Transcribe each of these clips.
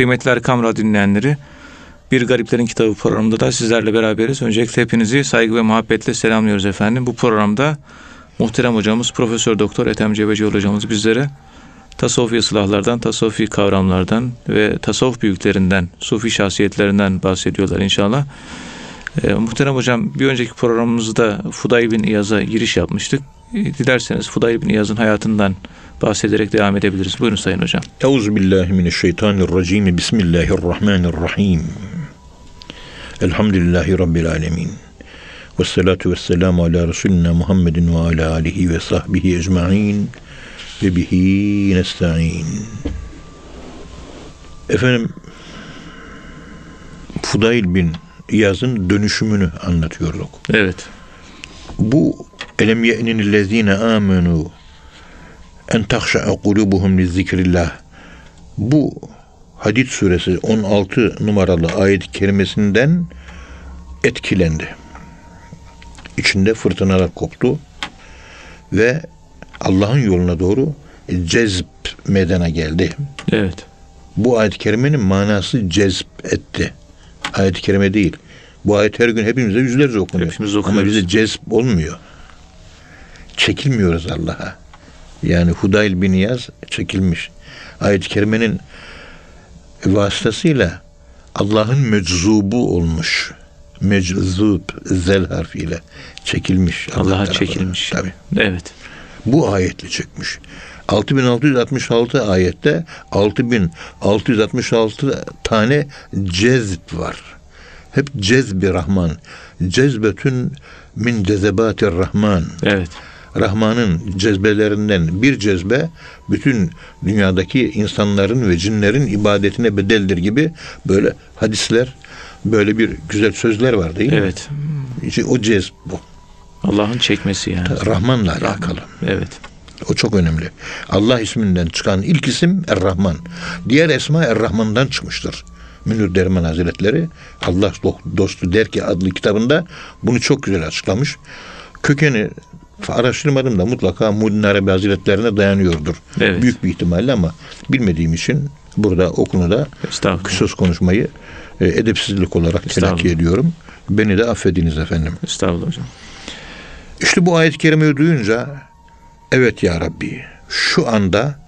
Kıymetli Erkam dinleyenleri, Bir Gariplerin Kitabı programında da sizlerle beraberiz. Öncelikle hepinizi saygı ve muhabbetle selamlıyoruz efendim. Bu programda muhterem hocamız Profesör Doktor Ethem Cebecioğlu hocamız bizlere tasavvufi ıslahlardan, tasavvufi kavramlardan ve tasavvuf büyüklerinden, sufi şahsiyetlerinden bahsediyorlar inşallah. Ee, muhterem hocam bir önceki programımızda Fuday bin İyaz'a giriş yapmıştık. Ee, Dilerseniz Fuday bin İyaz'ın hayatından bahsederek devam edebiliriz. Buyurun Sayın Hocam. Euzu billahi mineşşeytanirracim. Bismillahirrahmanirrahim. Elhamdülillahi rabbil alamin. Ves salatu vesselamu ala Resulina Muhammedin ve ala alihi ve sahbihi ecmaîn ve bihi nestaîn. Efendim Fudayl bin İyaz'ın dönüşümünü anlatıyorduk. Evet. Bu elem ye'ninillezine amenu en tahşa'a kulubuhum li zikrillah. Bu Hadid suresi 16 numaralı ayet-i kerimesinden etkilendi. İçinde fırtınalar koptu ve Allah'ın yoluna doğru cezb meydana geldi. Evet. Bu ayet-i kerimenin manası cezb etti. Ayet-i kerime değil. Bu ayet her gün hepimize yüzlerce okunuyor. Hepimiz Ama okuyoruz. bize cezb olmuyor. Çekilmiyoruz Allah'a. Yani Hudayl bin Yaz çekilmiş. Ayet-i kerimenin vasıtasıyla Allah'ın meczubu olmuş. Meczub zel harfiyle çekilmiş. Allah Allah'a tarafından. çekilmiş. Tabii. Evet. Bu ayetle çekmiş. 6666 ayette 6666 tane cezb var. Hep cezbi Rahman. Cezbetün min cezebatir Rahman. Evet. Rahman'ın cezbelerinden bir cezbe bütün dünyadaki insanların ve cinlerin ibadetine bedeldir gibi böyle hadisler, böyle bir güzel sözler var değil mi? Evet. İşte o cezb bu. Allah'ın çekmesi yani. Rahman'la alakalı. Evet. O çok önemli. Allah isminden çıkan ilk isim Er-Rahman. Diğer esma Er-Rahman'dan çıkmıştır. Münir Derman Hazretleri Allah do- dostu der ki adlı kitabında bunu çok güzel açıklamış. Kökeni araştırmadım da mutlaka Muhyiddin Arabi Hazretlerine dayanıyordur. Evet. Büyük bir ihtimalle ama bilmediğim için burada o konuda söz konuşmayı e, edepsizlik olarak telakki ediyorum. Beni de affediniz efendim. Estağfurullah hocam. İşte bu ayet-i kerimeyi duyunca evet ya Rabbi şu anda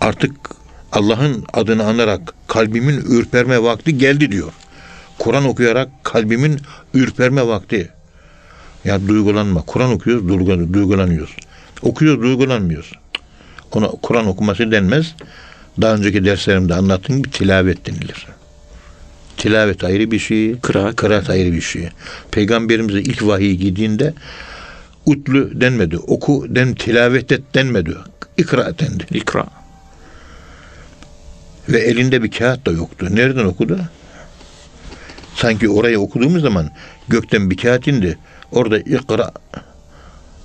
artık Allah'ın adını anarak kalbimin ürperme vakti geldi diyor. Kur'an okuyarak kalbimin ürperme vakti. Ya duygulanma. Kur'an okuyoruz, duygulan- duygulanıyoruz. Okuyoruz, duygulanmıyoruz. Ona Kur'an okuması denmez. Daha önceki derslerimde anlattığım gibi tilavet denilir. Tilavet ayrı bir şey, Kıraat. kıraat ayrı bir şey. Peygamberimize ilk vahiy giydiğinde utlu denmedi, oku den, tilavet et denmedi. İkra dendi. İkra. Ve elinde bir kağıt da yoktu. Nereden okudu? Sanki orayı okuduğumuz zaman gökten bir kağıt indi. Orada ikra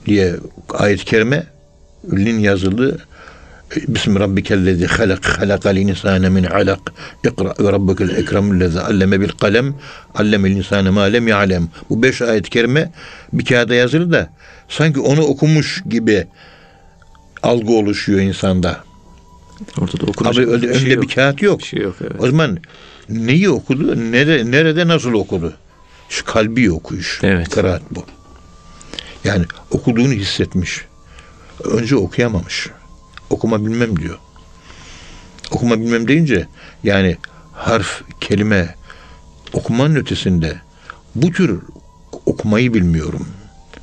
diye ayet-i kerime lin yazılı Bismi rabbikellezi halak halakal insane min alak ikra ve rabbukel ekremüllezi alleme bil kalem allemel insane ma lem ya'lem bu beş ayet-i kerime bir kağıda yazılı da sanki onu okumuş gibi algı oluşuyor insanda. Ortada okunacak Abi bir şey yok. bir kağıt yok. Bir şey yok evet. O zaman neyi okudu? Nere, nerede nasıl okudu? Şu kalbi okuyuş. Evet. Kıraat bu. Yani okuduğunu hissetmiş. Önce okuyamamış. Okuma bilmem diyor. Okuma bilmem deyince yani harf, kelime okumanın ötesinde bu tür okumayı bilmiyorum.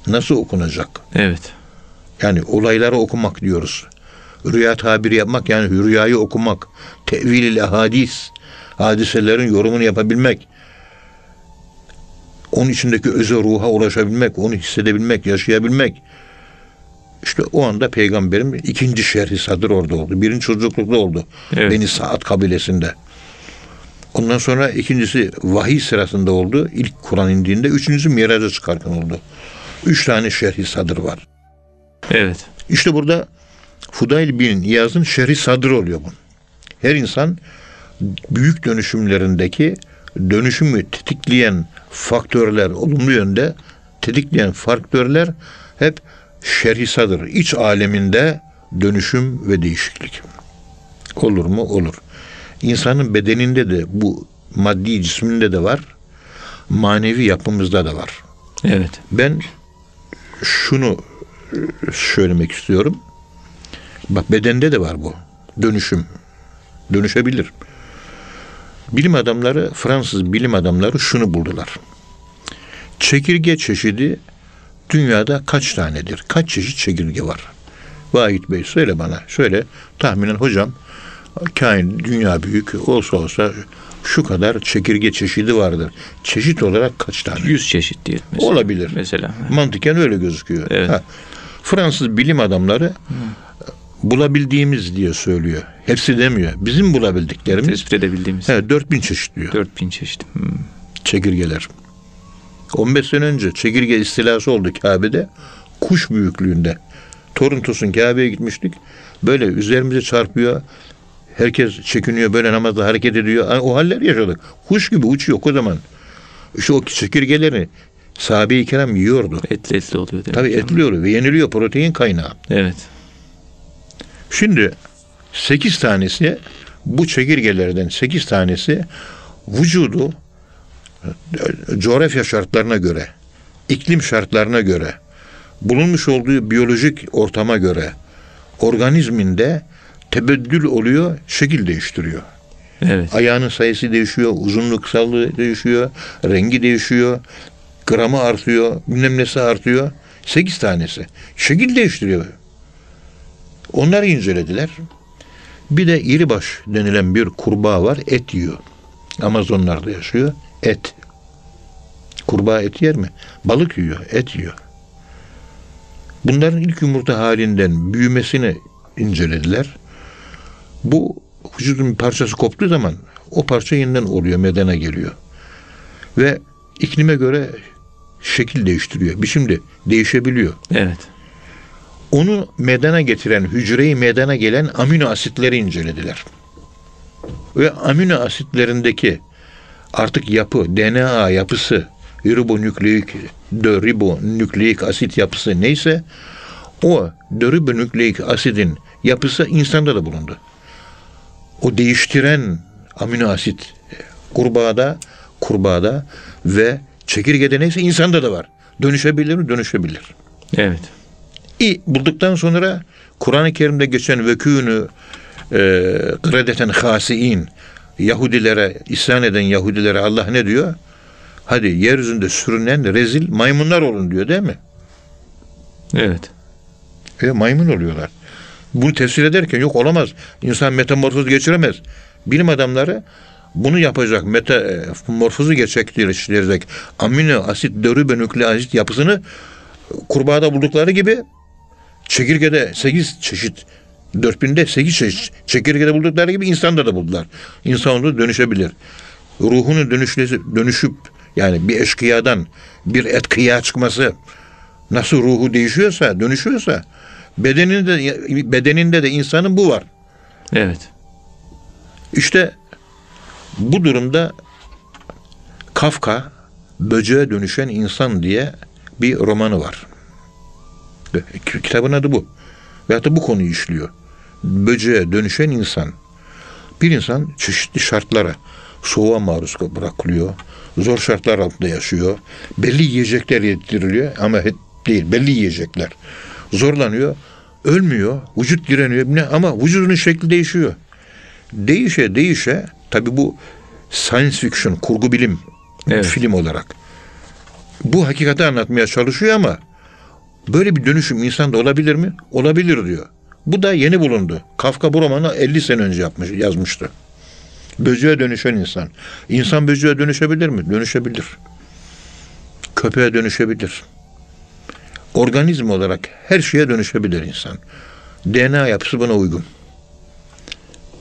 Nasıl okunacak? Evet. Yani olayları okumak diyoruz. Rüya tabiri yapmak yani rüyayı okumak. Tevil-i hadis. Hadiselerin yorumunu yapabilmek. Onun içindeki özel ruha ulaşabilmek, onu hissedebilmek, yaşayabilmek. İşte o anda peygamberim ikinci şerhi sadır orada oldu. Birinci çocuklukta oldu. Evet. Beni Saat kabilesinde. Ondan sonra ikincisi vahiy sırasında oldu. İlk Kur'an indiğinde. Üçüncüsü miraca çıkarken oldu. Üç tane şerhi sadır var. Evet. İşte burada Fudayl bin İyaz'ın şerhi sadrı oluyor bu. Her insan büyük dönüşümlerindeki dönüşümü tetikleyen faktörler olumlu yönde tetikleyen faktörler hep şerhi sadır. İç aleminde dönüşüm ve değişiklik. Olur mu? Olur. insanın bedeninde de bu maddi cisminde de var. Manevi yapımızda da var. Evet. Ben şunu e, söylemek istiyorum. Bak bedende de var bu. Dönüşüm. Dönüşebilir. Bilim adamları, Fransız bilim adamları şunu buldular. Çekirge çeşidi dünyada kaç tanedir? Kaç çeşit çekirge var? Vahit Bey söyle bana. Şöyle tahminen hocam kain dünya büyük olsa olsa şu kadar çekirge çeşidi vardır. Çeşit olarak kaç tane? 100 çeşit diye. Mesela. Olabilir. Mesela. Mantıken öyle gözüküyor. Evet. Ha. Fransız bilim adamları bulabildiğimiz diye söylüyor. Hepsi demiyor. Bizim bulabildiklerimiz Tespit edebildiğimiz. evet, 4000 çeşit diyor 4000 çeşit. Hmm. çekirgeler. 15 sene önce çekirge istilası oldu Kabe'de. Kuş büyüklüğünde. Torintos'un Kabe'ye gitmiştik. Böyle üzerimize çarpıyor. Herkes çekiniyor böyle namazda hareket ediyor. O haller yaşadık. Kuş gibi uçuyor o zaman. İşte o çekirgeleri sahabe-i kiram yiyordu. Etli etli oluyor. Tabii ki. etliyor ve yeniliyor protein kaynağı. Evet. Şimdi 8 tanesi bu çekirgelerden 8 tanesi vücudu e, coğrafya şartlarına göre, iklim şartlarına göre, bulunmuş olduğu biyolojik ortama göre organizminde tebeddül oluyor, şekil değiştiriyor. Evet. Ayağının sayısı değişiyor, uzunluk kısalığı değişiyor, rengi değişiyor, gramı artıyor, bilmem nesi artıyor. Sekiz tanesi. Şekil değiştiriyor. Onları incelediler. Bir de iribaş denilen bir kurbağa var, et yiyor. Amazonlarda yaşıyor, et. Kurbağa et yer mi? Balık yiyor, et yiyor. Bunların ilk yumurta halinden büyümesini incelediler. Bu vücudun bir parçası koptuğu zaman o parça yeniden oluyor, medene geliyor. Ve iklime göre şekil değiştiriyor. Biçim de değişebiliyor. Evet. Onu medena getiren, hücreyi medena gelen amino asitleri incelediler. Ve amino asitlerindeki artık yapı, DNA yapısı, ribonükleik, ribonükleik asit yapısı neyse o ribonükleik asidin yapısı insanda da bulundu. O değiştiren amino asit kurbağada, kurbağada ve çekirgede neyse insanda da var. Dönüşebilir mi? Dönüşebilir. Evet. İ bulduktan sonra Kur'an-ı Kerim'de geçen vekûnü e, gredeten hasiin Yahudilere, isyan eden Yahudilere Allah ne diyor? Hadi yeryüzünde sürünen rezil maymunlar olun diyor değil mi? Evet. E, maymun oluyorlar. Bunu tefsir ederken yok olamaz. İnsan metamorfoz geçiremez. Bilim adamları bunu yapacak metamorfozu gerçekleştirecek amino asit dörübenükleik asit yapısını kurbağada buldukları gibi çekirgede 8 çeşit 4000'de 8 çeşit çekirgede buldukları gibi insanda da buldular. İnsan da dönüşebilir. Ruhunun dönüşlesi, dönüşüp yani bir eşkıyadan bir etkıya çıkması nasıl ruhu değişiyorsa, dönüşüyorsa bedeninde bedeninde de insanın bu var. Evet. İşte bu durumda Kafka Böceğe Dönüşen İnsan diye bir romanı var. Kitabın adı bu. Veyahut da bu konuyu işliyor. Böceğe dönüşen insan. Bir insan çeşitli şartlara, soğuğa maruz bırakılıyor. Zor şartlar altında yaşıyor. Belli yiyecekler yediriliyor ama değil, belli yiyecekler. Zorlanıyor, ölmüyor, vücut direniyor ama vücudunun şekli değişiyor. Değişe değişe tabi bu science fiction, kurgu bilim Evet. film olarak. Bu hakikati anlatmaya çalışıyor ama böyle bir dönüşüm insanda olabilir mi? Olabilir diyor. Bu da yeni bulundu. Kafka bu romanı 50 sene önce yapmış, yazmıştı. Böceğe dönüşen insan. İnsan böceğe dönüşebilir mi? Dönüşebilir. Köpeğe dönüşebilir. Organizm olarak her şeye dönüşebilir insan. DNA yapısı buna uygun.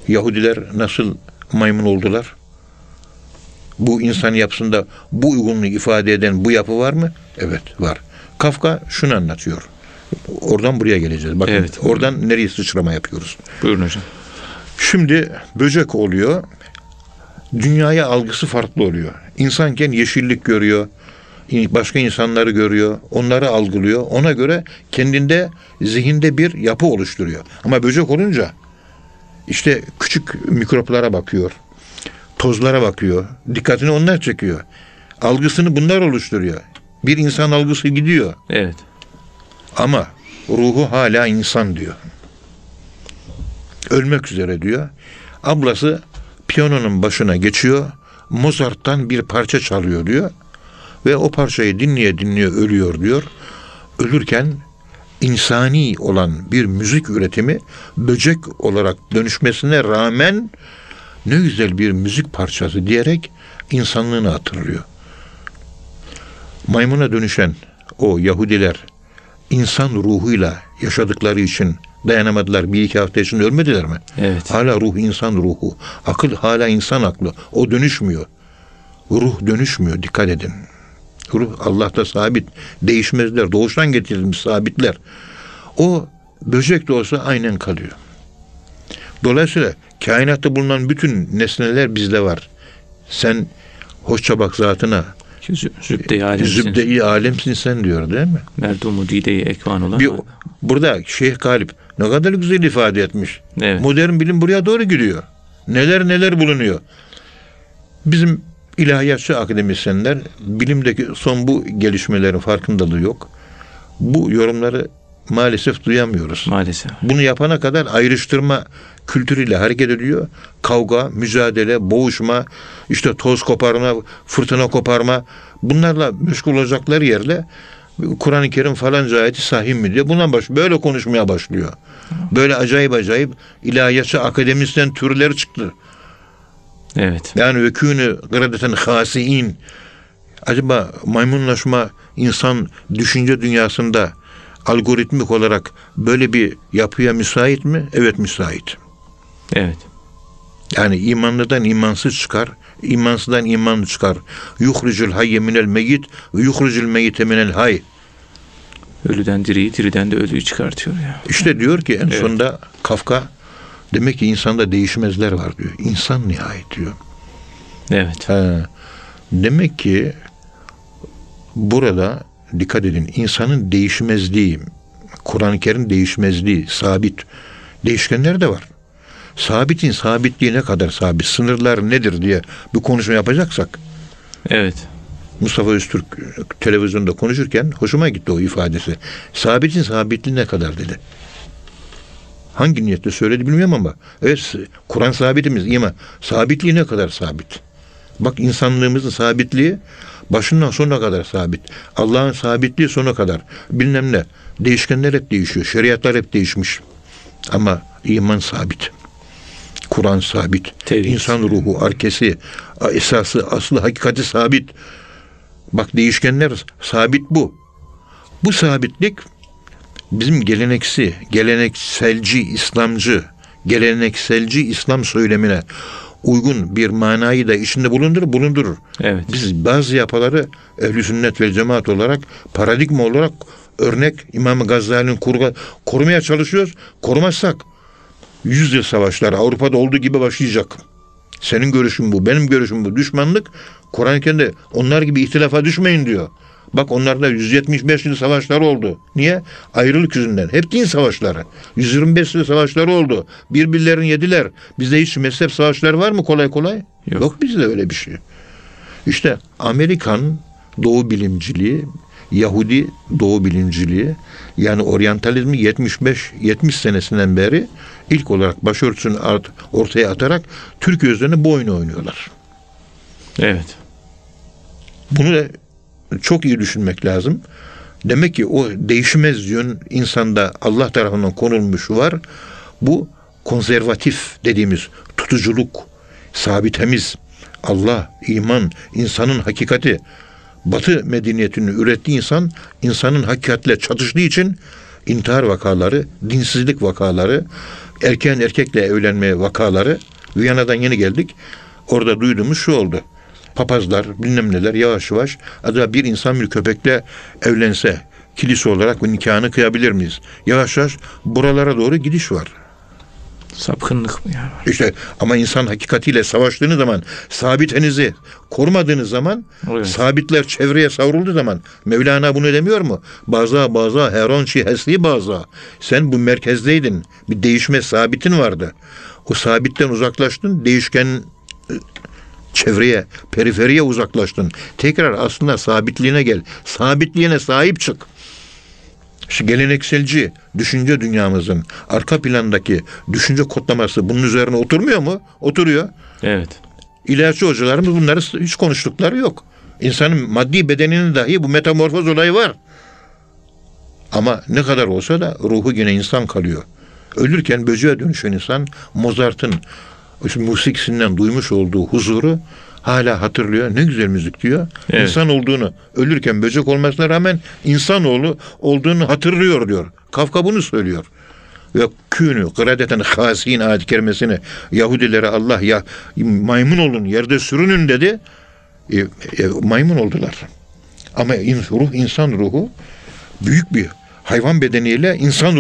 Yahudiler nasıl maymun oldular? Bu insan yapısında bu uygunluğu ifade eden bu yapı var mı? Evet var. Kafka şunu anlatıyor. Oradan buraya geleceğiz. Bakın Evet. oradan nereye sıçrama yapıyoruz. Buyurun hocam. Şimdi böcek oluyor. Dünyaya algısı farklı oluyor. İnsanken yeşillik görüyor. Başka insanları görüyor. Onları algılıyor. Ona göre kendinde zihinde bir yapı oluşturuyor. Ama böcek olunca işte küçük mikroplara bakıyor. Tozlara bakıyor. Dikkatini onlar çekiyor. Algısını bunlar oluşturuyor. Bir insan algısı gidiyor. Evet. Ama ruhu hala insan diyor. Ölmek üzere diyor. Ablası piyanonun başına geçiyor. Mozart'tan bir parça çalıyor diyor. Ve o parçayı dinleye dinleye ölüyor diyor. Ölürken insani olan bir müzik üretimi böcek olarak dönüşmesine rağmen ne güzel bir müzik parçası diyerek insanlığını hatırlıyor. Maymuna dönüşen o Yahudiler insan ruhuyla yaşadıkları için dayanamadılar. Bir iki hafta içinde ölmediler mi? Evet. Hala ruh insan ruhu. Akıl hala insan aklı. O dönüşmüyor. Ruh dönüşmüyor. Dikkat edin. Ruh Allah'ta sabit. Değişmezler. Doğuştan getirilmiş sabitler. O böcek de olsa aynen kalıyor. Dolayısıyla kainatta bulunan bütün nesneler bizde var. Sen hoşça bak zatına. Zü- Zübde-i alemsin. Zübde-i alemsin sen diyor değil mi? Merdumu dide-i ekvan olan. Bir, burada Şeyh Galip ne kadar güzel ifade etmiş. Evet. Modern bilim buraya doğru gidiyor. Neler neler bulunuyor. Bizim ilahiyatçı akademisyenler bilimdeki son bu gelişmelerin farkındalığı yok. Bu yorumları maalesef duyamıyoruz. Maalesef. Bunu yapana kadar ayrıştırma kültürüyle hareket ediyor. Kavga, mücadele, boğuşma, işte toz koparma, fırtına koparma bunlarla meşgul olacakları yerle Kur'an-ı Kerim falanca ayeti sahih mi diye buna baş böyle konuşmaya başlıyor. Böyle acayip acayip ilahiyatçı akademisyen türleri çıktı. Evet. Yani vekûnü gıradeten hasiin. Acaba maymunlaşma insan düşünce dünyasında algoritmik olarak böyle bir yapıya müsait mi? Evet müsait. Evet. Yani imanlıdan imansız çıkar, imansızdan imanlı çıkar. Yuhricul hayye minel meyyit ve yuhricul meyyite minel hay. Ölüden diriyi, diriden de ölüyü çıkartıyor ya. İşte diyor ki en Evet. sonunda Kafka demek ki insanda değişmezler var diyor. İnsan nihayet diyor. Evet. Ha, demek ki burada dikkat edin insanın değişmezliği, Kur'an-ı Kerim değişmezliği, sabit. Değişkenler de var. Sabitin sabitliği ne kadar sabit, sınırlar nedir diye bir konuşma yapacaksak Evet. Mustafa Öztürk televizyonda konuşurken hoşuma gitti o ifadesi. Sabitin sabitliği ne kadar dedi. Hangi niyetle söyledi bilmiyorum ama evet Kur'an sabitimiz ama sabitliği ne kadar sabit. Bak insanlığımızın sabitliği başından sonuna kadar sabit. Allah'ın sabitliği sona kadar. Bilmem ne. Değişkenler hep değişiyor. Şeriatlar hep değişmiş. Ama iman sabit. Kur'an sabit. Tevhid. İnsan ruhu, arkesi, esası, aslı, hakikati sabit. Bak değişkenler sabit bu. Bu sabitlik bizim geleneksi, gelenekselci, İslamcı, gelenekselci İslam söylemine uygun bir manayı da içinde bulundurur, bulundurur. Evet. Biz bazı yapıları ehl sünnet ve cemaat olarak paradigma olarak örnek İmam Gazali'nin kurga, korumaya çalışıyoruz. Korumazsak yüzyıl savaşları Avrupa'da olduğu gibi başlayacak. Senin görüşün bu, benim görüşüm bu. Düşmanlık Kur'an-ı Kerim'de onlar gibi ihtilafa düşmeyin diyor. Bak onlarda 175 yıl savaşlar oldu. Niye? Ayrılık yüzünden. Hep din savaşları. 125 yıl savaşları oldu. Birbirlerini yediler. Bizde hiç mezhep savaşları var mı kolay kolay? Yok. Yok bizde öyle bir şey. İşte Amerikan doğu bilimciliği, Yahudi doğu bilimciliği yani oryantalizmi 75-70 senesinden beri ilk olarak başörtüsünü art- ortaya atarak Türkiye üzerine bu oyunu oynuyorlar. Evet. Bunu da çok iyi düşünmek lazım. Demek ki o değişmez yön insanda Allah tarafından konulmuş var. Bu konservatif dediğimiz tutuculuk, sabitemiz, Allah, iman, insanın hakikati. Batı medeniyetini ürettiği insan, insanın hakikatle çatıştığı için intihar vakaları, dinsizlik vakaları, erken erkekle evlenme vakaları, Viyana'dan yeni geldik. Orada duyduğumuz şu oldu papazlar bilmem neler yavaş yavaş acaba bir insan bir köpekle evlense kilise olarak bu nikahını kıyabilir miyiz? Yavaş yavaş buralara doğru gidiş var. Sapkınlık mı ya? İşte ama insan hakikatiyle savaştığınız zaman sabitenizi korumadığınız zaman Evet. sabitler çevreye savrulduğu zaman Mevlana bunu demiyor mu? Baza baza heron şi hesli baza. Sen bu merkezdeydin. Bir değişme sabitin vardı. O sabitten uzaklaştın, değişken e, çevreye, periferiye uzaklaştın. Tekrar aslında sabitliğine gel. Sabitliğine sahip çık. Şu gelenekselci düşünce dünyamızın arka plandaki düşünce kodlaması bunun üzerine oturmuyor mu? Oturuyor. Evet. İlaççı hocalarımız bunları hiç konuştukları yok. İnsanın maddi bedeninin dahi bu metamorfoz olayı var. Ama ne kadar olsa da ruhu yine insan kalıyor. Ölürken böceğe dönüşen insan Mozart'ın şu musikisinden duymuş olduğu huzuru hala hatırlıyor. Ne güzel müzik diyor. Evet. İnsan olduğunu, ölürken böcek olmasına rağmen insanoğlu olduğunu hatırlıyor diyor. Kafka bunu söylüyor. Ve künü, kıradeten hasin ayet kerimesini Yahudilere Allah ya maymun olun, yerde sürünün dedi. E, e, maymun oldular. Ama in, ruh, insan ruhu büyük bir hayvan bedeniyle insan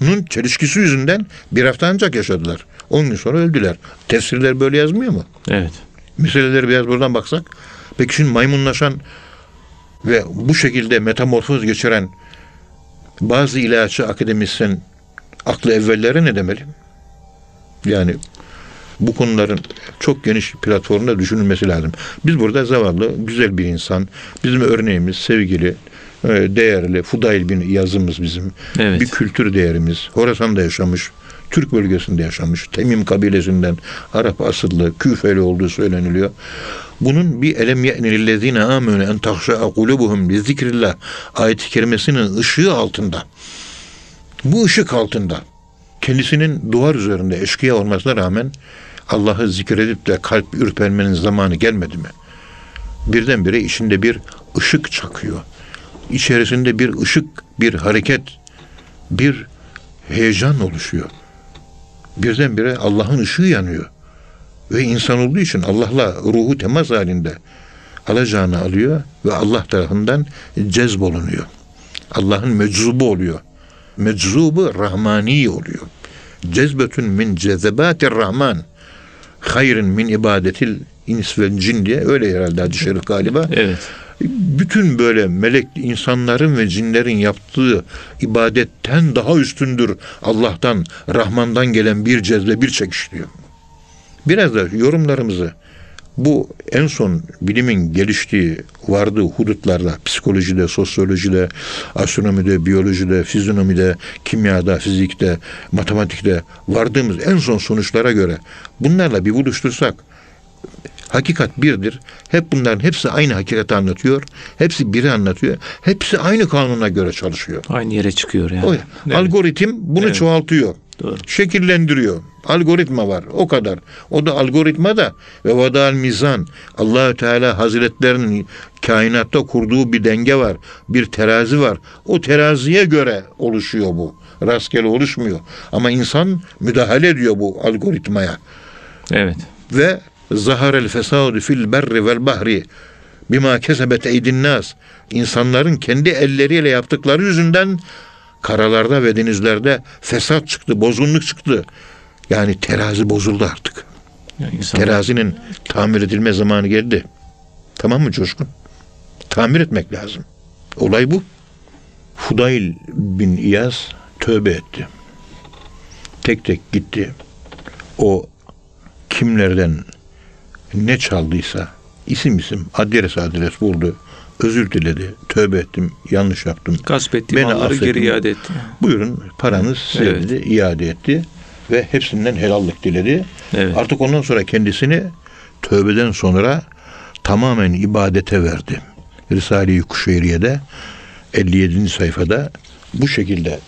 ruhunun çelişkisi yüzünden bir hafta ancak yaşadılar. 10 gün sonra öldüler. Tefsirler böyle yazmıyor mu? Evet. Meseleleri biraz buradan baksak. Peki şimdi maymunlaşan ve bu şekilde metamorfoz geçiren bazı ilaççı akademisyen aklı evvellere ne demeli? Yani bu konuların çok geniş platformda düşünülmesi lazım. Biz burada zavallı, güzel bir insan. Bizim örneğimiz sevgili, değerli, Fudayl bin yazımız bizim. Evet. Bir kültür değerimiz. Horasan'da yaşamış, Türk bölgesinde yaşamış. Temim kabilesinden Arap asıllı, Küfeli olduğu söyleniliyor. Bunun bir elem ye'nilellezine amenu en tahşa'a kulubuhum bi zikrillah ayet-i kerimesinin ışığı altında. Bu ışık altında kendisinin duvar üzerinde eşkıya olmasına rağmen Allah'ı zikredip de kalp ürpermenin zamanı gelmedi mi? Birdenbire içinde bir ışık çakıyor. İçerisinde bir ışık, bir hareket, bir heyecan oluşuyor. Birdenbire Allah'ın ışığı yanıyor. Ve insan olduğu için Allah'la ruhu temas halinde alacağını alıyor ve Allah tarafından cezbolunuyor. Allah'ın meczubu oluyor. Meczubu rahmani oluyor. Cezbetün min cezebatir rahman. Hayrın min ibadetil ins ve cin diye öyle herhalde hadis-i galiba. Evet. Bütün böyle melek insanların ve cinlerin yaptığı ibadetten daha üstündür Allah'tan, Rahman'dan gelen bir cezbe, bir çekiş diyor. Biraz da yorumlarımızı bu en son bilimin geliştiği, vardığı hudutlarda, psikolojide, sosyolojide, astronomide, biyolojide, fizyonomide, kimyada, fizikte, matematikte vardığımız en son sonuçlara göre bunlarla bir buluştursak hakikat birdir. Hep bunların hepsi aynı hakikati anlatıyor. Hepsi biri anlatıyor. Hepsi aynı kanuna göre çalışıyor. Aynı yere çıkıyor yani. O Evet. algoritm bunu Evet. çoğaltıyor. Doğru. Şekillendiriyor. Algoritma var. O kadar. O da algoritma da ve vadal mizan. Allahü Teala Hazretlerinin kainatta kurduğu bir denge var. Bir terazi var. O teraziye göre oluşuyor bu. Rastgele oluşmuyor. Ama insan müdahale ediyor bu algoritmaya Evet. ve zaharel fesadu fil berri vel bahri bima kesebet eydin nas insanların kendi elleriyle yaptıkları yüzünden karalarda ve denizlerde fesat çıktı, bozgunluk çıktı. Yani terazi bozuldu artık. Yani Terazinin tamir edilme zamanı geldi. Tamam mı Coşkun? Tamir etmek lazım. Olay bu. Fudayl bin İyaz tövbe etti. Tek tek gitti. O kimlerden ne çaldıysa isim isim adres adres buldu. Özür diledi. Tövbe ettim. Yanlış yaptım. gasp ettiği Beni malları affedin. geri iade etti. Buyurun paranız size Evet. dedi, iade etti ve hepsinden helallik diledi. Evet. Artık ondan sonra kendisini tövbeden sonra tamamen ibadete verdi. Risale-i Kuşeyriye'de 57. sayfada bu şekilde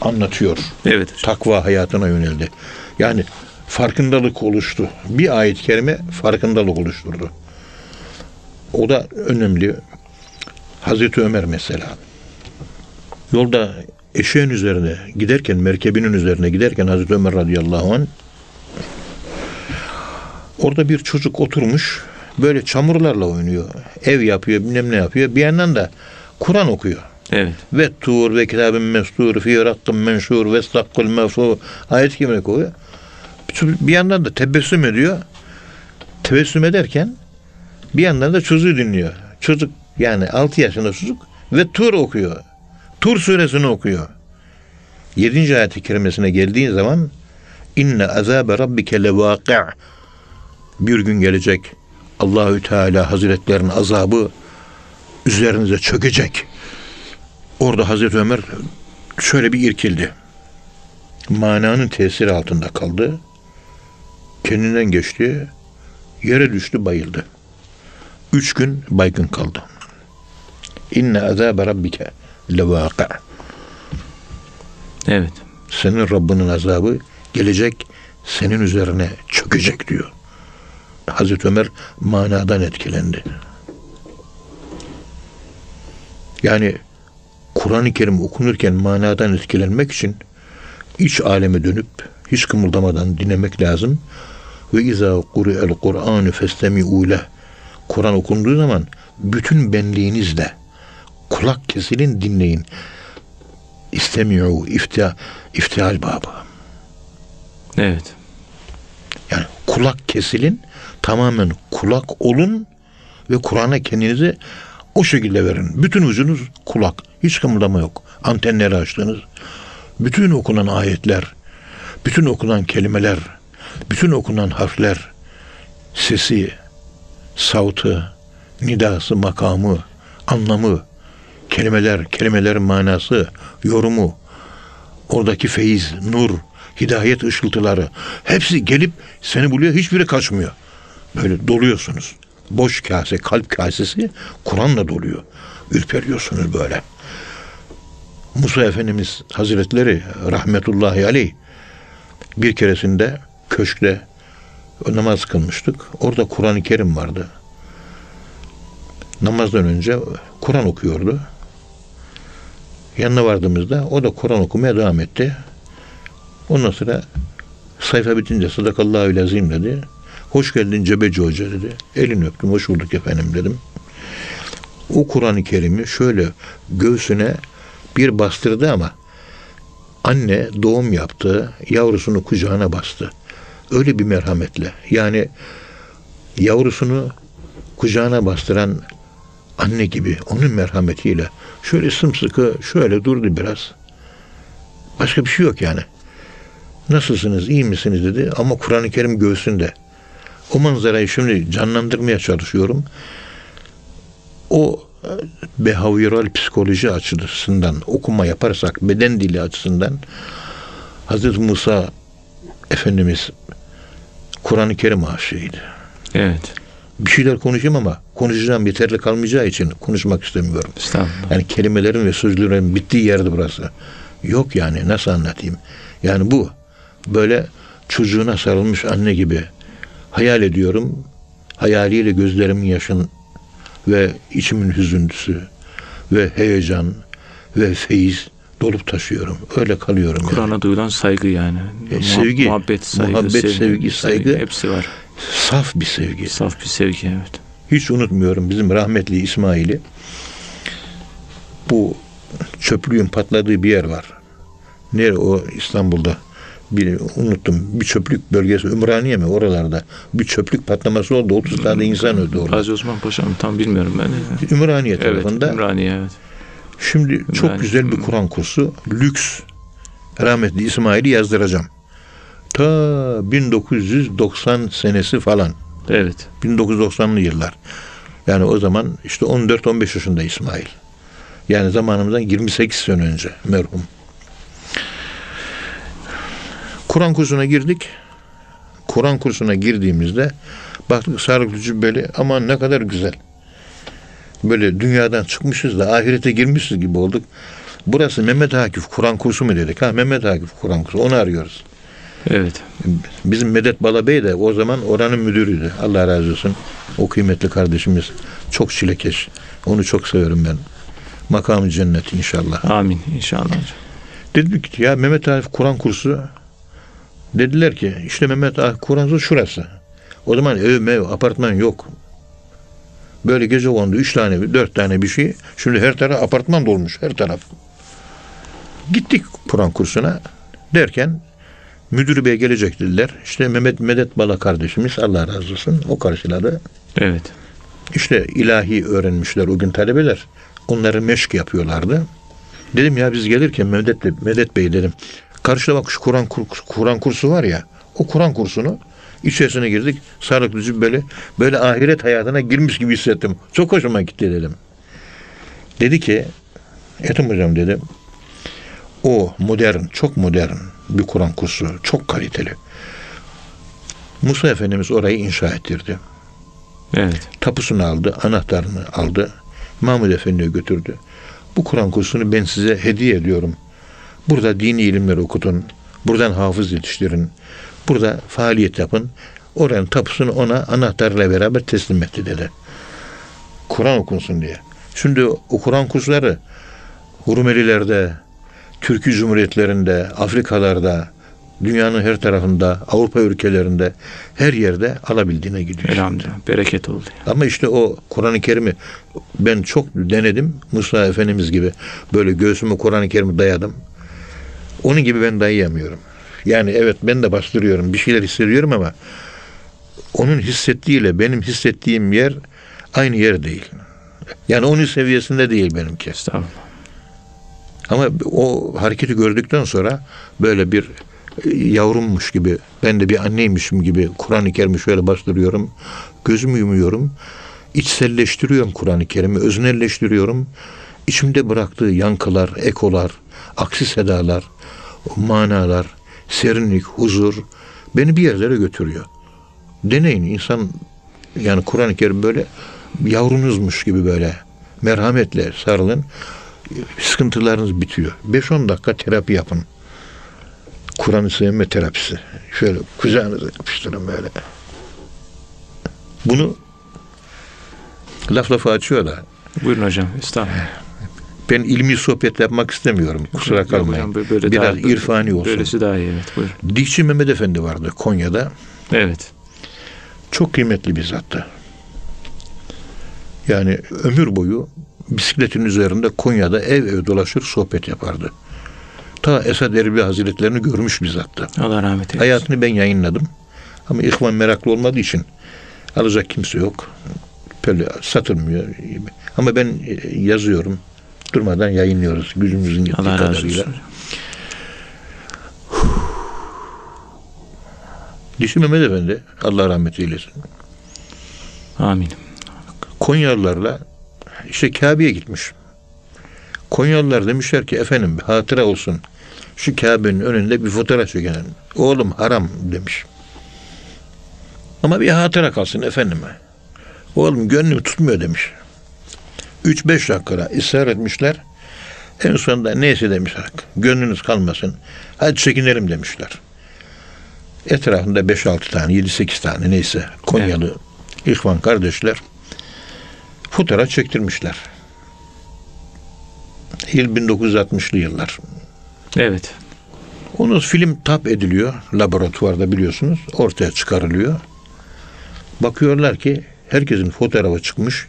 anlatıyor. Evet. Takva hayatına yöneldi. Yani farkındalık oluştu. Bir ayet-i kerime farkındalık oluşturdu. O da önemli. Hazreti Ömer mesela. Yolda eşeğin üzerine giderken, merkebinin üzerine giderken Hazreti Ömer radıyallahu anh orada bir çocuk oturmuş böyle çamurlarla oynuyor. Ev yapıyor, bilmem ne yapıyor. Bir yandan da Kur'an okuyor. Evet. Ve tur ve kitabın mestur fi rakkın menşur ve stakkul mevfu ayet gibi koyuyor. Bir yandan da tebessüm ediyor. Tebessüm ederken bir yandan da çocuğu dinliyor. Çocuk yani 6 yaşında çocuk ve tur okuyor. Tur suresini okuyor. 7. ayet-i kerimesine geldiğin zaman İnne azabe rabbike levâki' Bir gün gelecek Allahü Teala Hazretlerinin azabı üzerinize çökecek. Orada Hazreti Ömer şöyle bir irkildi. Mananın tesiri altında kaldı. Kendinden geçti. Yere düştü bayıldı. Üç gün baygın kaldı. İnne azabe rabbike levâki' Evet. Senin Rabbinin azabı gelecek senin üzerine çökecek diyor. Hazreti Ömer manadan etkilendi. Yani Kur'an-ı Kerim okunurken manadan etkilenmek için iç aleme dönüp hiç kımıldamadan dinlemek lazım. Ve izâ kuri'el Kur'anu festemi'û leh. Kur'an okunduğu zaman bütün benliğinizle kulak kesilin dinleyin. İstemi'û iftia, iftial babı. Evet. Yani kulak kesilin, tamamen kulak olun ve Kur'an'a kendinizi o şekilde verin. Bütün vücudunuz kulak. Hiç kımıldama yok. Antenleri açtınız. Bütün okunan ayetler, bütün okunan kelimeler, bütün okunan harfler, sesi, savtı, nidası, makamı, anlamı, kelimeler, kelimelerin manası, yorumu, oradaki feyiz, nur, hidayet ışıltıları hepsi gelip seni buluyor. Hiçbiri kaçmıyor. Böyle doluyorsunuz. Boş kase, kalp kasesi Kur'an'la doluyor. Ürperiyorsunuz böyle. Musa Efendimiz Hazretleri rahmetullahi aleyh bir keresinde köşkte namaz kılmıştık. Orada Kur'an-ı Kerim vardı. Namazdan önce Kur'an okuyordu. Yanına vardığımızda o da Kur'an okumaya devam etti. Ondan sonra sayfa bitince sadakallahu lazim dedi. Hoş geldin Cebeci Hoca dedi. Elini öptüm. Hoş bulduk efendim dedim. O Kur'an-ı Kerim'i şöyle göğsüne bir bastırdı ama anne doğum yaptı. Yavrusunu kucağına bastı. Öyle bir merhametle. Yani yavrusunu kucağına bastıran anne gibi onun merhametiyle şöyle sımsıkı şöyle durdu biraz. Başka bir şey yok yani. Nasılsınız, iyi misiniz dedi ama Kur'an-ı Kerim göğsünde. O manzarayı şimdi canlandırmaya çalışıyorum. O e, behavioral psikoloji açısından okuma yaparsak, beden dili açısından Hazreti Musa Efendimiz Kur'an-ı Kerim aşığıydı. Evet. Bir şeyler konuşayım ama konuşacağım yeterli kalmayacağı için konuşmak istemiyorum. Estağfurullah. Yani kelimelerin ve sözlerin bittiği yerde burası. Yok yani nasıl anlatayım? Yani bu böyle çocuğuna sarılmış anne gibi hayal ediyorum. Hayaliyle gözlerimin yaşın ve içimin hüzüntüsü ve heyecan ve feyiz dolup taşıyorum. Öyle kalıyorum. yani. Kur'an'a duyulan saygı yani. E, sevgi, Muhabbet, saygı, muhabbet, sevgi, saygı. Hepsi var. Saf bir sevgi. Saf bir sevgi evet. Hiç unutmuyorum bizim rahmetli İsmail'i. Bu çöplüğün patladığı bir yer var. Nere o İstanbul'da? Bir, unuttum. Bir çöplük bölgesi Ümraniye mi oralarda? Bir çöplük patlaması oldu. 30 tane insan öldü orada. Gazi Osman Paşa mı? Tam bilmiyorum ben. Ümraniye Evet, tarafında. Ümraniye evet. Şimdi çok Ümraniye. güzel bir Kur'an kursu. Lüks. Rahmetli İsmail'i yazdıracağım. Ta 1990 senesi falan. Evet. 1990'lı yıllar. Yani o zaman işte 14-15 yaşında İsmail. Yani zamanımızdan 28 sene önce merhum. Kur'an kursuna girdik. Kur'an kursuna girdiğimizde baktık sarıklı cübbeli aman ne kadar güzel. Böyle dünyadan çıkmışız da ahirete girmişiz gibi olduk. Burası Mehmet Akif Kur'an kursu mu dedik? Ha Mehmet Akif Kur'an kursu onu arıyoruz. Evet. Bizim Medet Balabey de o zaman oranın müdürüydü. Allah razı olsun. O kıymetli kardeşimiz. Çok çilekeş. Onu çok severim ben. Makamı cennet inşallah. Amin inşallah. Dedik ki ya Mehmet Akif Kur'an kursu dediler ki işte Mehmet Akif Kur'an kursu şurası. O zaman ev mev apartman yok. Böyle gece kondu üç tane dört tane bir şey. Şimdi her taraf apartman dolmuş her taraf. Gittik Kur'an kursuna derken müdür bey gelecek dediler. İşte Mehmet Medet Bala kardeşimiz Allah razı olsun o karşıladı. Evet. İşte ilahi öğrenmişler o gün talebeler. Onları meşk yapıyorlardı. Dedim ya biz gelirken Medet, Medet Bey dedim. Karşıda bak şu Kur'an kur- Kur'an kursu var ya. O Kur'an kursunu içerisine girdik. Sağlıklı cübbeli. Böyle ahiret hayatına girmiş gibi hissettim. Çok hoşuma gitti dedim. Dedi ki Ethem hocam dedi. O modern, çok modern bir Kur'an kursu. Çok kaliteli. Musa Efendimiz orayı inşa ettirdi. Evet. Tapusunu aldı, anahtarını aldı. Mahmud Efendi'ye götürdü. Bu Kur'an kursunu ben size hediye ediyorum. Burada dini ilimleri okutun. Buradan hafız yetiştirin. Burada faaliyet yapın. Oranın tapusunu ona anahtarla beraber teslim etti dedi. Kur'an okunsun diye. Şimdi o Kur'an kursları Rumelilerde, Türkiye Cumhuriyetlerinde, Afrikalarda, dünyanın her tarafında, Avrupa ülkelerinde her yerde alabildiğine gidiyor. Elhamdülillah. Bereket oldu. Ama işte o Kur'an-ı Kerim'i ben çok denedim. Musa Efendimiz gibi böyle göğsüme Kur'an-ı Kerim'i dayadım. Onun gibi ben dayayamıyorum. Yani evet ben de bastırıyorum. Bir şeyler hissediyorum ama onun hissettiğiyle benim hissettiğim yer aynı yer değil. Yani onun seviyesinde değil benimki. Estağfurullah. Ama o hareketi gördükten sonra böyle bir e, yavrummuş gibi, ben de bir anneymişim gibi Kur'an-ı Kerim'i şöyle bastırıyorum. Gözümü yumuyorum. içselleştiriyorum Kur'an-ı Kerim'i, öznelleştiriyorum. İçimde bıraktığı yankılar, ekolar, aksi sedalar, manalar, serinlik, huzur beni bir yerlere götürüyor. Deneyin insan yani Kur'an-ı Kerim böyle yavrunuzmuş gibi böyle merhametle sarılın sıkıntılarınız bitiyor. 5-10 dakika terapi yapın. Kur'an'ı sevme terapisi. Şöyle kucağınıza yapıştırın böyle. Bunu laf lafa açıyor da Buyurun hocam. Estağfurullah. Ben ilmi sohbet yapmak istemiyorum. Kusura Yok kalmayın. hocam, böyle- böyle Biraz daha- irfani olsun. Böylesi daha iyi. Evet. Buyurun. Dikçi Mehmet Efendi vardı Konya'da. Evet. Çok kıymetli bir zattı. Yani ömür boyu bisikletin üzerinde Konya'da ev ev dolaşır sohbet yapardı. Ta Esad Erbil Hazretlerini görmüş bir zattı. Allah rahmet eylesin. Hayatını ben yayınladım. Ama ihvan meraklı olmadığı için alacak kimse yok. Böyle satılmıyor. Ama ben e, yazıyorum. Durmadan yayınlıyoruz gücümüzün yettiği Allah kadarıyla. Dişi Mehmet Efendi Allah rahmet eylesin. Amin. Konyalılarla işte Kabe'ye gitmiş. Konyalılar demişler ki efendim bir hatıra olsun. Şu Kabe'nin önünde bir fotoğraf çekelim. Oğlum haram demiş. Ama bir hatıra kalsın efendim. Oğlum gönlüm tutmuyor demiş. 3-5 dakika ısrar etmişler. En sonunda neyse demişler. Gönlünüz kalmasın. Hadi çekinelim demişler. Etrafında 5-6 tane, 7-8 tane neyse Konyalı ihvan kardeşler fotoğraf çektirmişler. Yıl 1960'lı yıllar. Evet. Onu film tap ediliyor laboratuvarda biliyorsunuz. Ortaya çıkarılıyor. Bakıyorlar ki herkesin fotoğrafı çıkmış.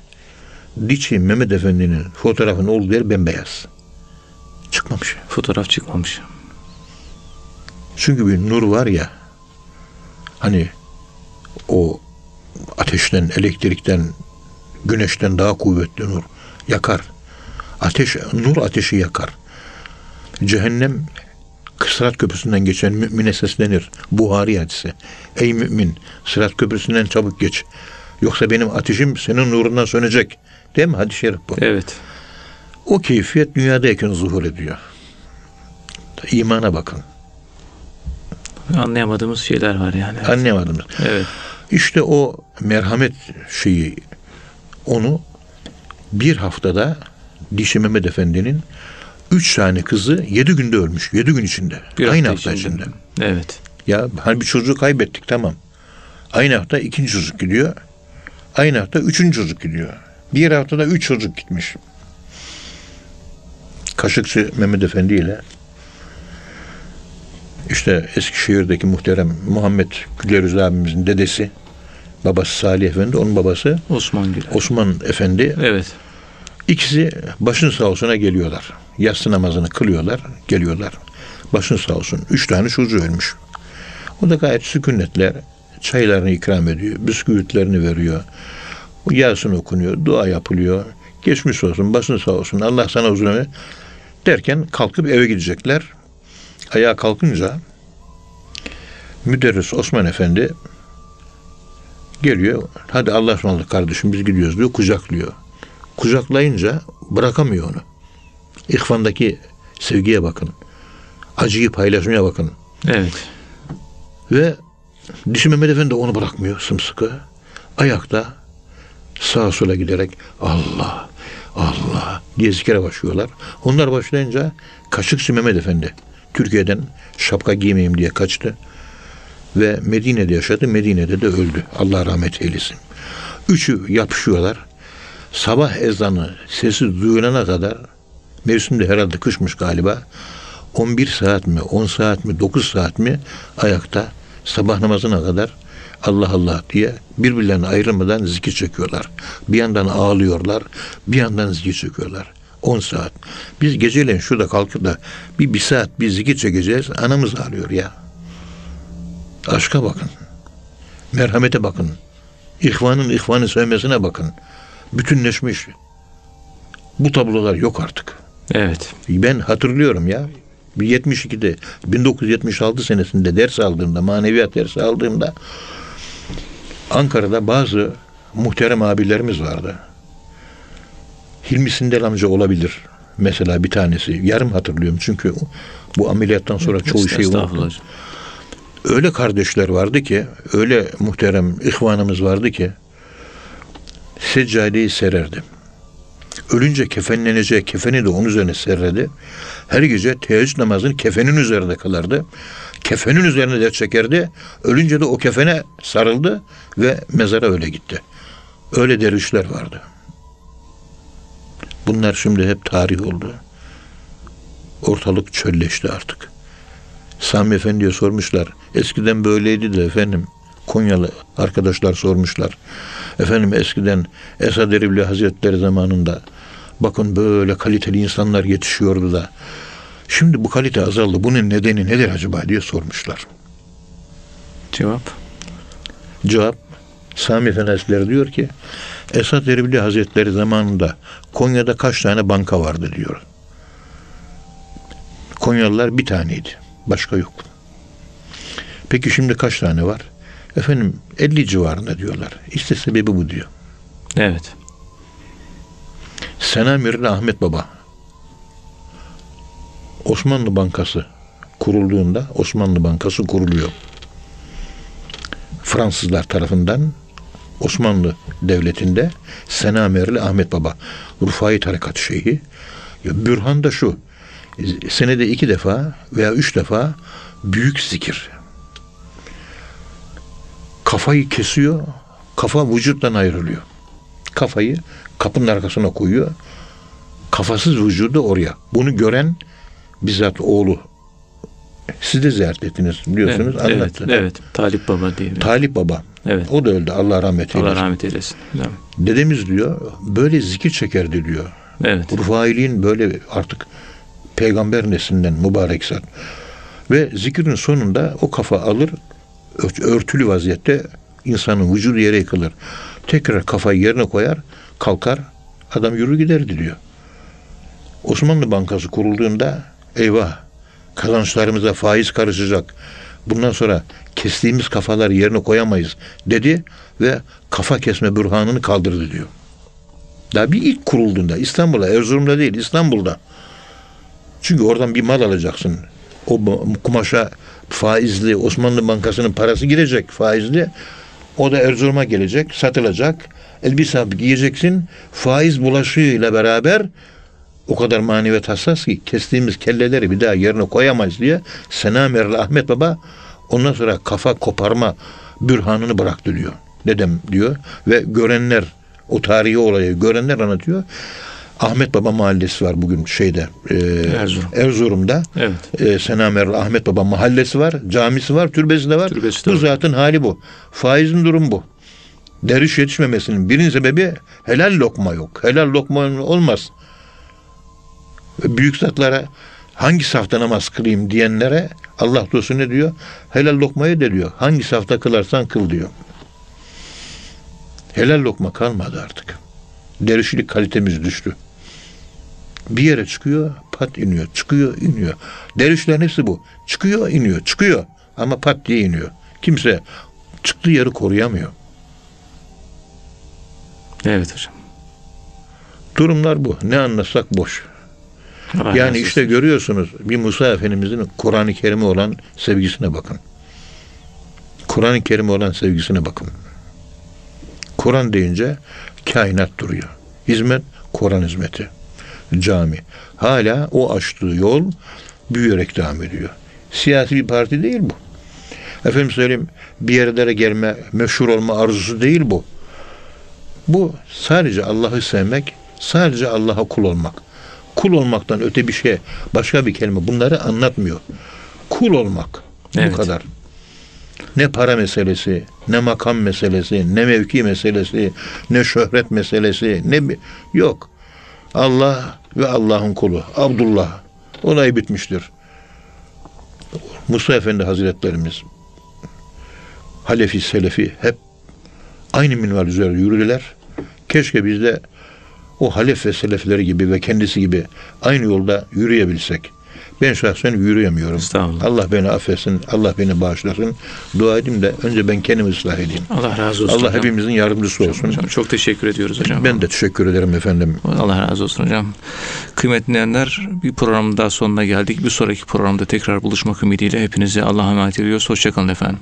Diçi Mehmet Efendi'nin fotoğrafının olduğu yer bembeyaz. Çıkmamış. Fotoğraf çıkmamış. Çünkü bir nur var ya hani o ateşten, elektrikten, güneşten daha kuvvetli nur yakar. Ateş, nur ateşi yakar. Cehennem Sırat Köprüsü'nden geçen mümine seslenir. Buhari hadisi. Ey mümin Sırat Köprüsü'nden çabuk geç. Yoksa benim ateşim senin nurundan sönecek. Değil mi? Hadis-i şerif bu. Evet. O keyfiyet dünyadayken zuhur ediyor. İmana bakın. Anlayamadığımız şeyler var yani. Evet. Anlayamadınız. Evet. İşte o merhamet şeyi onu bir haftada Dişi Mehmet Efendi'nin üç tane kızı yedi günde ölmüş. Yedi gün içinde. Bir Aynı hafta hafta içinde. içinde. Evet. Ya hani bir çocuğu kaybettik tamam. Aynı hafta ikinci çocuk gidiyor. Aynı hafta üçüncü çocuk gidiyor. Bir haftada üç çocuk gitmiş. Kaşıkçı Mehmet Efendi ile işte Eskişehir'deki muhterem Muhammed Gülerüz abimizin dedesi babası Salih Efendi onun babası Osman Gül. Osman Efendi Evet. İkisi başın sağ olsuna geliyorlar. Yatsı namazını kılıyorlar, geliyorlar. Başın sağ olsun. Üç tane çocuğu ölmüş. O da gayet sükunetler çaylarını ikram ediyor, bisküvitlerini veriyor. Yasin okunuyor, dua yapılıyor. Geçmiş olsun, başın sağ olsun, Allah sana uzun ömür derken kalkıp eve gidecekler. Ayağa kalkınca müderris Osman Efendi geliyor. Hadi Allah'a ısmarladık kardeşim biz gidiyoruz diyor. Kucaklıyor. Kucaklayınca bırakamıyor onu. İhvandaki sevgiye bakın. Acıyı paylaşmaya bakın. Evet. Ve Dişi Mehmet Efendi de onu bırakmıyor sımsıkı. Ayakta sağa sola giderek Allah, Allah diye zikre başlıyorlar. Onlar başlayınca Kaşıkçı Mehmet Efendi Türkiye'den şapka giymeyeyim diye kaçtı. Ve Medine'de yaşadı. Medine'de de öldü. Allah rahmet eylesin. Üçü yapışıyorlar. Sabah ezanı sesi duyulana kadar mevsimde herhalde kışmış galiba. 11 saat mi, 10 saat mi, 9 saat mi ayakta sabah namazına kadar Allah Allah diye birbirlerine ayrılmadan zikir çekiyorlar. Bir yandan ağlıyorlar, bir yandan zikir çekiyorlar. 10 saat. Biz geceleyin şurada kalkıp da bir, bir saat bir zikir çekeceğiz. Anamız ağlıyor ya. Aşka bakın. Merhamete bakın. İhvanın ihvanı sevmesine bakın. Bütünleşmiş. Bu tablolar yok artık. Evet. Ben hatırlıyorum ya. Bir 72'de 1976 senesinde ders aldığımda, maneviyat dersi aldığımda Ankara'da bazı muhterem abilerimiz vardı. Hilmi Sindel amca olabilir. Mesela bir tanesi. Yarım hatırlıyorum çünkü bu ameliyattan sonra çoğu unuttum. Estağfurullah. Öyle kardeşler vardı ki, öyle muhterem ihvanımız vardı ki seccadeyi sererdi. Ölünce kefenlenecek kefeni de onun üzerine serredi. Her gece teheccüd namazını kefenin üzerinde kılardı. Kefenin üzerine de çekerdi. Ölünce de o kefene sarıldı ve mezara öyle gitti. Öyle dervişler vardı. Bunlar şimdi hep tarih oldu. Ortalık çölleşti artık. Sami Efendi'ye sormuşlar. Eskiden böyleydi de efendim. Konyalı arkadaşlar sormuşlar. Efendim eskiden Esad Erbil Hazretleri zamanında bakın böyle kaliteli insanlar yetişiyordu da şimdi bu kalite azaldı. Bunun nedeni nedir acaba diye sormuşlar. Cevap. Cevap Sami Hazretleri diyor ki Esad Erbil Hazretleri zamanında Konya'da kaç tane banka vardı diyor. Konyalılar bir taneydi. Başka yok. Peki şimdi kaç tane var? Efendim 50 civarında diyorlar. İşte sebebi bu diyor. Evet. Senamirli Ahmet Baba Osmanlı Bankası kurulduğunda Osmanlı Bankası kuruluyor. Fransızlar tarafından Osmanlı Devleti'nde Senamerli Ahmet Baba Rufai Tarikat Şeyhi Bürhan da şu senede iki defa veya üç defa büyük zikir kafayı kesiyor kafa vücuttan ayrılıyor kafayı kapının arkasına koyuyor. Kafasız vücudu oraya. Bunu gören bizzat oğlu. Siz de ziyaret ettiniz biliyorsunuz. Evet, evet, anlattı. evet. Talip Baba diye. Talip Baba. Evet. O da öldü. Allah rahmet Allah eylesin. rahmet eylesin. Evet. Dedemiz diyor böyle zikir çekerdi diyor. Evet. Rufailiğin böyle artık peygamber neslinden mübarek zat. Ve zikirin sonunda o kafa alır ört- örtülü vaziyette insanın vücudu yere yıkılır. Tekrar kafayı yerine koyar, kalkar, adam yürür giderdi diyor. Osmanlı Bankası kurulduğunda eyvah kazançlarımıza faiz karışacak. Bundan sonra kestiğimiz kafaları yerine koyamayız dedi ve kafa kesme bürhanını kaldırdı diyor. Daha bir ilk kurulduğunda İstanbul'da, Erzurum'da değil İstanbul'da. Çünkü oradan bir mal alacaksın. O kumaşa faizli Osmanlı Bankası'nın parası girecek faizli. O da Erzurum'a gelecek, satılacak. Elbise giyeceksin. Faiz bulaşığıyla beraber o kadar maneviyat hassas ki kestiğimiz kelleleri bir daha yerine koyamayız diye Senamerli Ahmet Baba ondan sonra kafa koparma bürhanını bıraktı diyor. Dedem diyor ve görenler o tarihi olayı görenler anlatıyor. Ahmet Baba mahallesi var bugün şeyde e, Erzurum. Erzurum'da. Evet. E, Senamerli Ahmet Baba mahallesi var, camisi var, türbesi de var. Türbesi de bu zatın hali bu. Faizin durum bu. Derviş yetişmemesinin birinci sebebi helal lokma yok. Helal lokma olmaz. Büyük zatlara hangi safta namaz kılayım diyenlere Allah dostu ne diyor? Helal lokmayı da diyor. Hangi safta kılarsan kıl diyor. Helal lokma kalmadı artık. Dervişlik kalitemiz düştü. Bir yere çıkıyor, pat iniyor, çıkıyor, iniyor. Dervişlerin hepsi bu. Çıkıyor, iniyor, çıkıyor. Ama pat diye iniyor. Kimse çıktığı yeri koruyamıyor. Evet hocam. Durumlar bu. Ne anlatsak boş. Yani işte görüyorsunuz bir Musa Efendimizin Kur'an-ı Kerim'e olan sevgisine bakın. Kur'an-ı Kerim'e olan sevgisine bakın. Kur'an deyince kainat duruyor. Hizmet Kur'an hizmeti. Cami. Hala o açtığı yol büyüyerek devam ediyor. Siyasi bir parti değil bu. Efendim söyleyeyim bir yerlere gelme, meşhur olma arzusu değil bu. Bu sadece Allah'ı sevmek, sadece Allah'a kul olmak. Kul olmaktan öte bir şey, başka bir kelime bunları anlatmıyor. Kul olmak. Evet. Bu kadar. Ne para meselesi, ne makam meselesi, ne mevki meselesi, ne şöhret meselesi, ne. Yok. Allah ve Allah'ın kulu. Abdullah. Olay bitmiştir. Musa Efendi Hazretlerimiz Halefi, Selefi hep aynı minval üzere yürüdüler. Keşke biz de o halef ve selefleri gibi ve kendisi gibi aynı yolda yürüyebilsek. Ben şahsen yürüyemiyorum. Allah beni affetsin, Allah beni bağışlasın. Dua edeyim de önce ben kendimi ıslah edeyim. Allah razı olsun Allah hocam. hepimizin yardımcısı olsun. Hocam çok teşekkür ediyoruz hocam. Ben de teşekkür ederim efendim. Allah razı olsun hocam. Kıymetli dinleyenler bir programın daha sonuna geldik. Bir sonraki programda tekrar buluşmak ümidiyle hepinize Allah'a emanet ediyoruz. Hoşçakalın efendim.